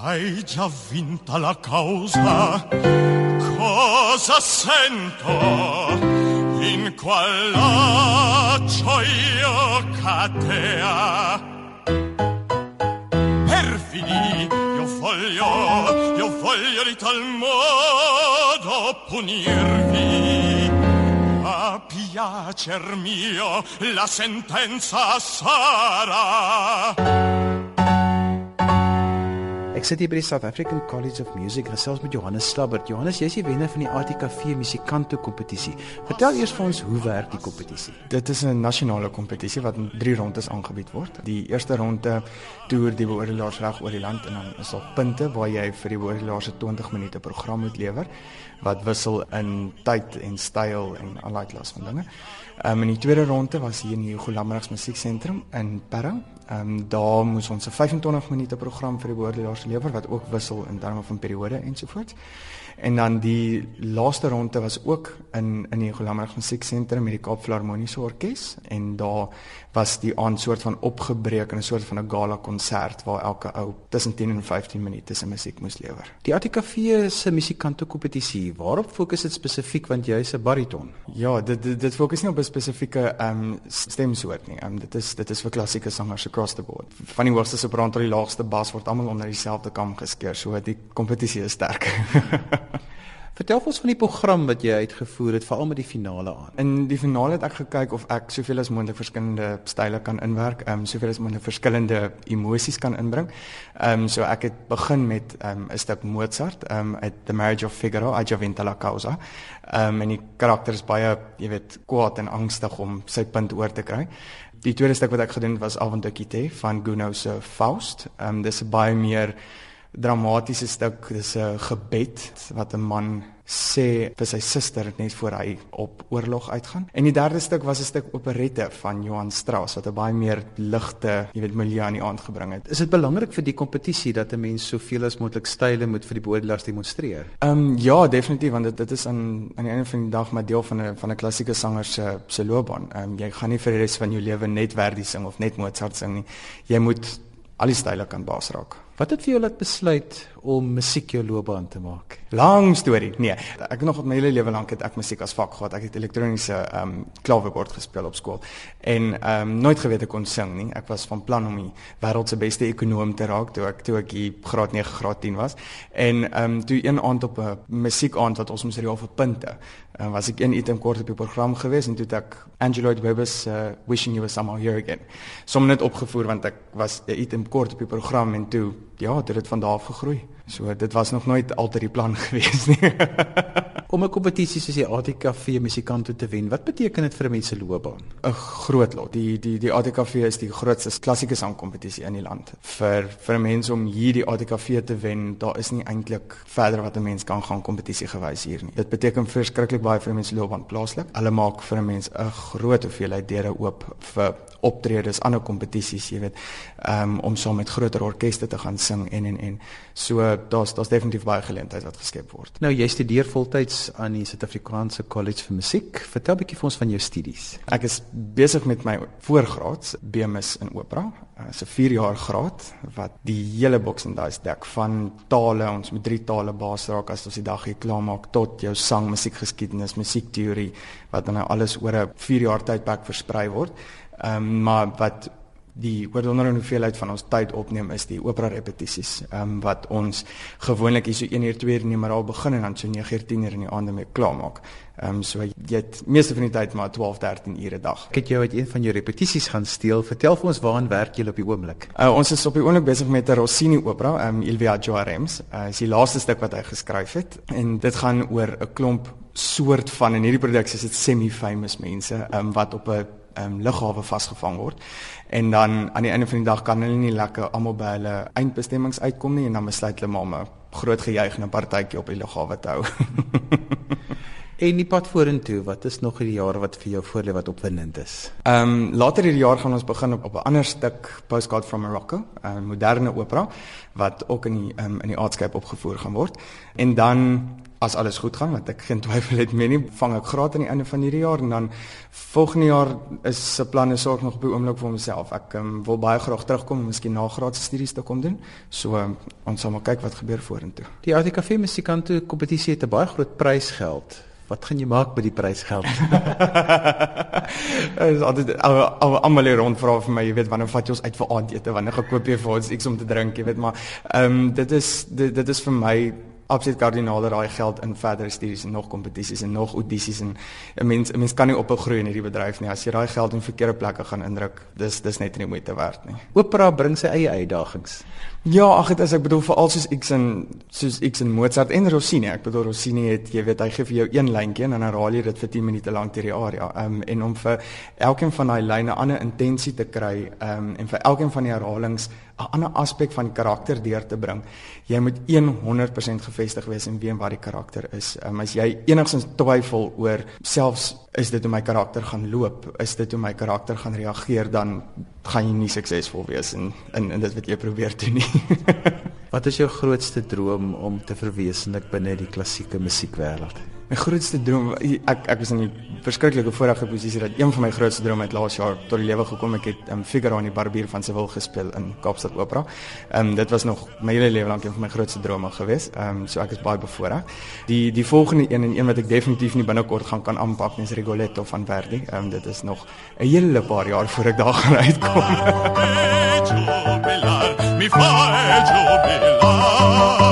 Hai già vinta la causa, cosa sento in qual laccio io catea? Perfidi, io voglio, io voglio di tal modo punirvi. A piacer mio la sentenza sarà. Ek sit hier by die South African College of Music gesels met Johannes Slabbert. Johannes, jy's die wenner van die ATKV musikanto kompetisie. Vertel eers vir ons hoe werk die kompetisie? Dit is 'n nasionale kompetisie wat in 3 rondes aangebied word. Die eerste ronde toer die beoordelaars reg oor die land en dan is daar punte waar jy vir die beoordelaars 'n 20 minute program moet lewer wat wissel in tyd en styl en allerlei klas van dinge. Um, in die tweede ronde was hier in die Hugo Lammerts Musieksentrum in Parow Ehm um, daar moes ons 'n 25 minute program vir die beoordelaars lewer wat ook wissel in terme van periode ensovoorts. En dan die laaste ronde was ook in in die Golammerg Musieksentrum met die Kaap Filharmoniese Orkees en daar was die aand soort van opgebreek in 'n soort van 'n gala konsert waar elke ou tussen 10 en 15 minute se musiek moes lewer. Die ATKV se musikante kompetisie, waarop fokus dit spesifiek want jy's 'n bariton? Ja, dit dit, dit fokus nie op 'n spesifieke ehm um, stemsoort nie. Ehm um, dit is dit is vir klassieke sangers across the board. Van die hoogste sopran tot die laagste bas word almal onder dieselfde kam geskeer, so die kompetisie is sterk. Vertel ons van die program wat jy uitgevoer het veral met die finale aan. In die finale het ek gekyk of ek soveel as moontlik verskillende style kan inwerk, ehm um, soveel as moontlik verskillende emosies kan inbring. Ehm um, so ek het begin met ehm um, 'n stuk Mozart, ehm um, The Marriage of Figaro, I già vinta la causa. Ehm um, en die karakter is baie, jy weet, kwaad en angstig om sy punt oor te kry. Die tweede stuk wat ek gedoen het was Avondokite van Gounod se Faust. Ehm um, dis baie meer dramatiese stuk dis 'n gebed wat 'n man sê vir sy suster net voor hy op oorlog uitgaan. En die derde stuk was 'n stuk operette van Johann Strauss wat 'n baie meer ligte, jy weet, milieu aan die aand gebring het. Is dit belangrik vir die kompetisie dat 'n mens soveel as moontlik style moet vir die beoordelaars demonstreer? Ehm um, ja, definitief want dit dit is aan aan die einde van die dag maar deel van 'n van 'n klassieke sanger se se loopbaan. Ehm um, jy gaan nie vir die res van jou lewe net Verdi sing of net Mozart sing nie. Jy moet al die style kan baas raak. Wat het vir jou laat besluit om musiek jou loopbaan te maak? Lang storie. Nee, ek nog op my hele lewe lank het ek musiek as vak gehad. Ek het elektroniese ehm um, klaverbord gespeel op skool en ehm um, nooit geweet ek kon sing nie. Ek was van plan om die wêreld se beste ekonom te raak toe ek toe ek hier graad 9 graad 10 was. En ehm um, toe een aand op 'n musiekaand wat ons moes reël vir punte, um, was ek een item kort op die program gewees en toe het ek Angelo Webber se uh, Wishing You Were Somehow Here Again. Sommige net opgevoer want ek was 'n item kort op die program en toe ja, dit het van daar af gegroei. So dit was nog nooit altyd die plan gewees nie. Om 'n kompetisie soos die ATKV musikant te wen, wat beteken dit vir 'n mens se loopbaan? 'n Groot lot. Die die die ATKV is die grootste klassieke sangkompetisie in die land. Vir vir 'n mens om hier die ATKV te wen, daar is nie eintlik verder wat 'n mens kan gaan kompetisie gewys hier nie. Dit beteken verskriklik baie vir 'n mens se loopbaan plaaslik. Hulle maak vir 'n mens 'n groot hoeveelheid deure oop vir optredes, ander kompetisies, jy weet, um, om saam so met groter orkeste te gaan sing en en en. So daar's daar's definitief baie geleenthede wat geskep word. Nou jy studeer voltyds aan die Suid-Afrikaanse College vir Musiek. Vertel 'n bietjie vir ons van jou studies. Ek is besig met my voorgraads BMS in opera. Dit uh, is 'n 4 jaar graad wat die hele boks en daai dek van tale, ons met drie tale baas raak as ons die dag hier klaar maak tot jou sang, musiekgeskiedenis, musiekteorie wat dan nou alles oor 'n 4 jaar tydperk versprei word. Ehm um, maar wat die oorwonderende hoeveelheid van ons tyd opneem is die opera repetisies. Ehm um, wat ons gewoonlik hier so 1 uur 2 uur neem maar al begin en dan so 9 uur 10 uur in die aande mee klaar maak. Ehm um, so jy het meeste van die tyd maar 12 13 ure 'n dag. Ek het jou uit een van jou repetisies gaan steel. Vertel vir ons waaraan werk jy op die oomblik? Uh, ons is op die oomblik besig met 'n Rossini opera, ehm um, Il Viaggio a Reims. Uh, is die laaste stuk wat hy geskryf het en dit gaan oor 'n klomp soort van in hierdie produksie is dit semi-famous mense ehm um, wat op 'n um, lughawe vasgevang word. En dan aan die einde van die dag kan hulle nie lekker almal by hulle eindbestemmings uitkom nie en dan besluit hulle maar om 'n groot gejuig en 'n partytjie op die lughawe te hou. En die pad vorentoe, wat is nog hierdie jaar wat vir jou voorlê wat opwindend is? Ehm um, later hierdie jaar gaan ons begin op, op 'n ander stuk Postcard from Morocco, 'n moderne opera wat ook in die um, in die aardskyp opgevoer gaan word. En dan as alles goed gaan want ek geen twyfel het meer nie vang ek graad aan die einde van hierdie jaar en dan volgende jaar is se planne sorg nog op die oomblik vir myself ek um, wil baie graag terugkom en miskien nagraadse studies te kom doen so um, ons sal maar kyk wat gebeur vorentoe die ATKV musikanto kompetisie het 'n baie groot prysgeld Wat gaan jy maak met die prysgeld? Is altyd almal hier rond vra vir my, jy weet, wanneer vat jy ons uit vir aandete, wanneer gaan koop jy vir ons iets om te drink, jy weet, maar ehm um, dit is dit, dit is vir my absoluut kardinale daai geld in verdere studies en nog kompetisies en nog audisies en 'n mens 'n mens kan nie opgroei in hierdie bedryf nie. As jy daai geld in verkeerde plekke gaan indruk dis dis net nie moeite werd nie. Opera bring sy eie uitdagings ja ag dit is ek bedoel veral soos X en soos X en Mozart en Rossini ek bedoel Rossini het jy weet hy gee vir jou een lyntjie en dan herhaal jy dit vir 10 minute lank deur die aria um, en om vir elkeen van daai lyne 'n ander intensie te kry um, en vir elkeen van die herhalings 'n ander aspek van karakter deur te bring. Jy moet 100% gefestig wees in wie en wat die karakter is. Um, as jy enigsins twyfel oor selfs is dit hoe my karakter gaan loop, is dit hoe my karakter gaan reageer, dan gaan jy nie suksesvol wees in in, in dit wat jy probeer doen nie. wat is jou grootste droom om te verwesenlik binne die klassieke musiekwêreld? My grootste droom ek ek was in 'n verskriklike voorregte posisie dat een van my grootste drome het laas jaar tot die lewe gekom. Ek het um, Figaro in die Barbier van Seville gespeel in Kaapstad Opera. Ehm um, dit was nog my hele lewe lank een van my grootste drome gewees. Ehm um, so ek is baie bevoorreg. Die die volgende een en een wat ek definitief nie binnekort gaan kan aanpak is Rigoletto van Verdi. Ehm um, dit is nog 'n hele paar jaar voor ek daar gaan uitkom. Mi fa jubilar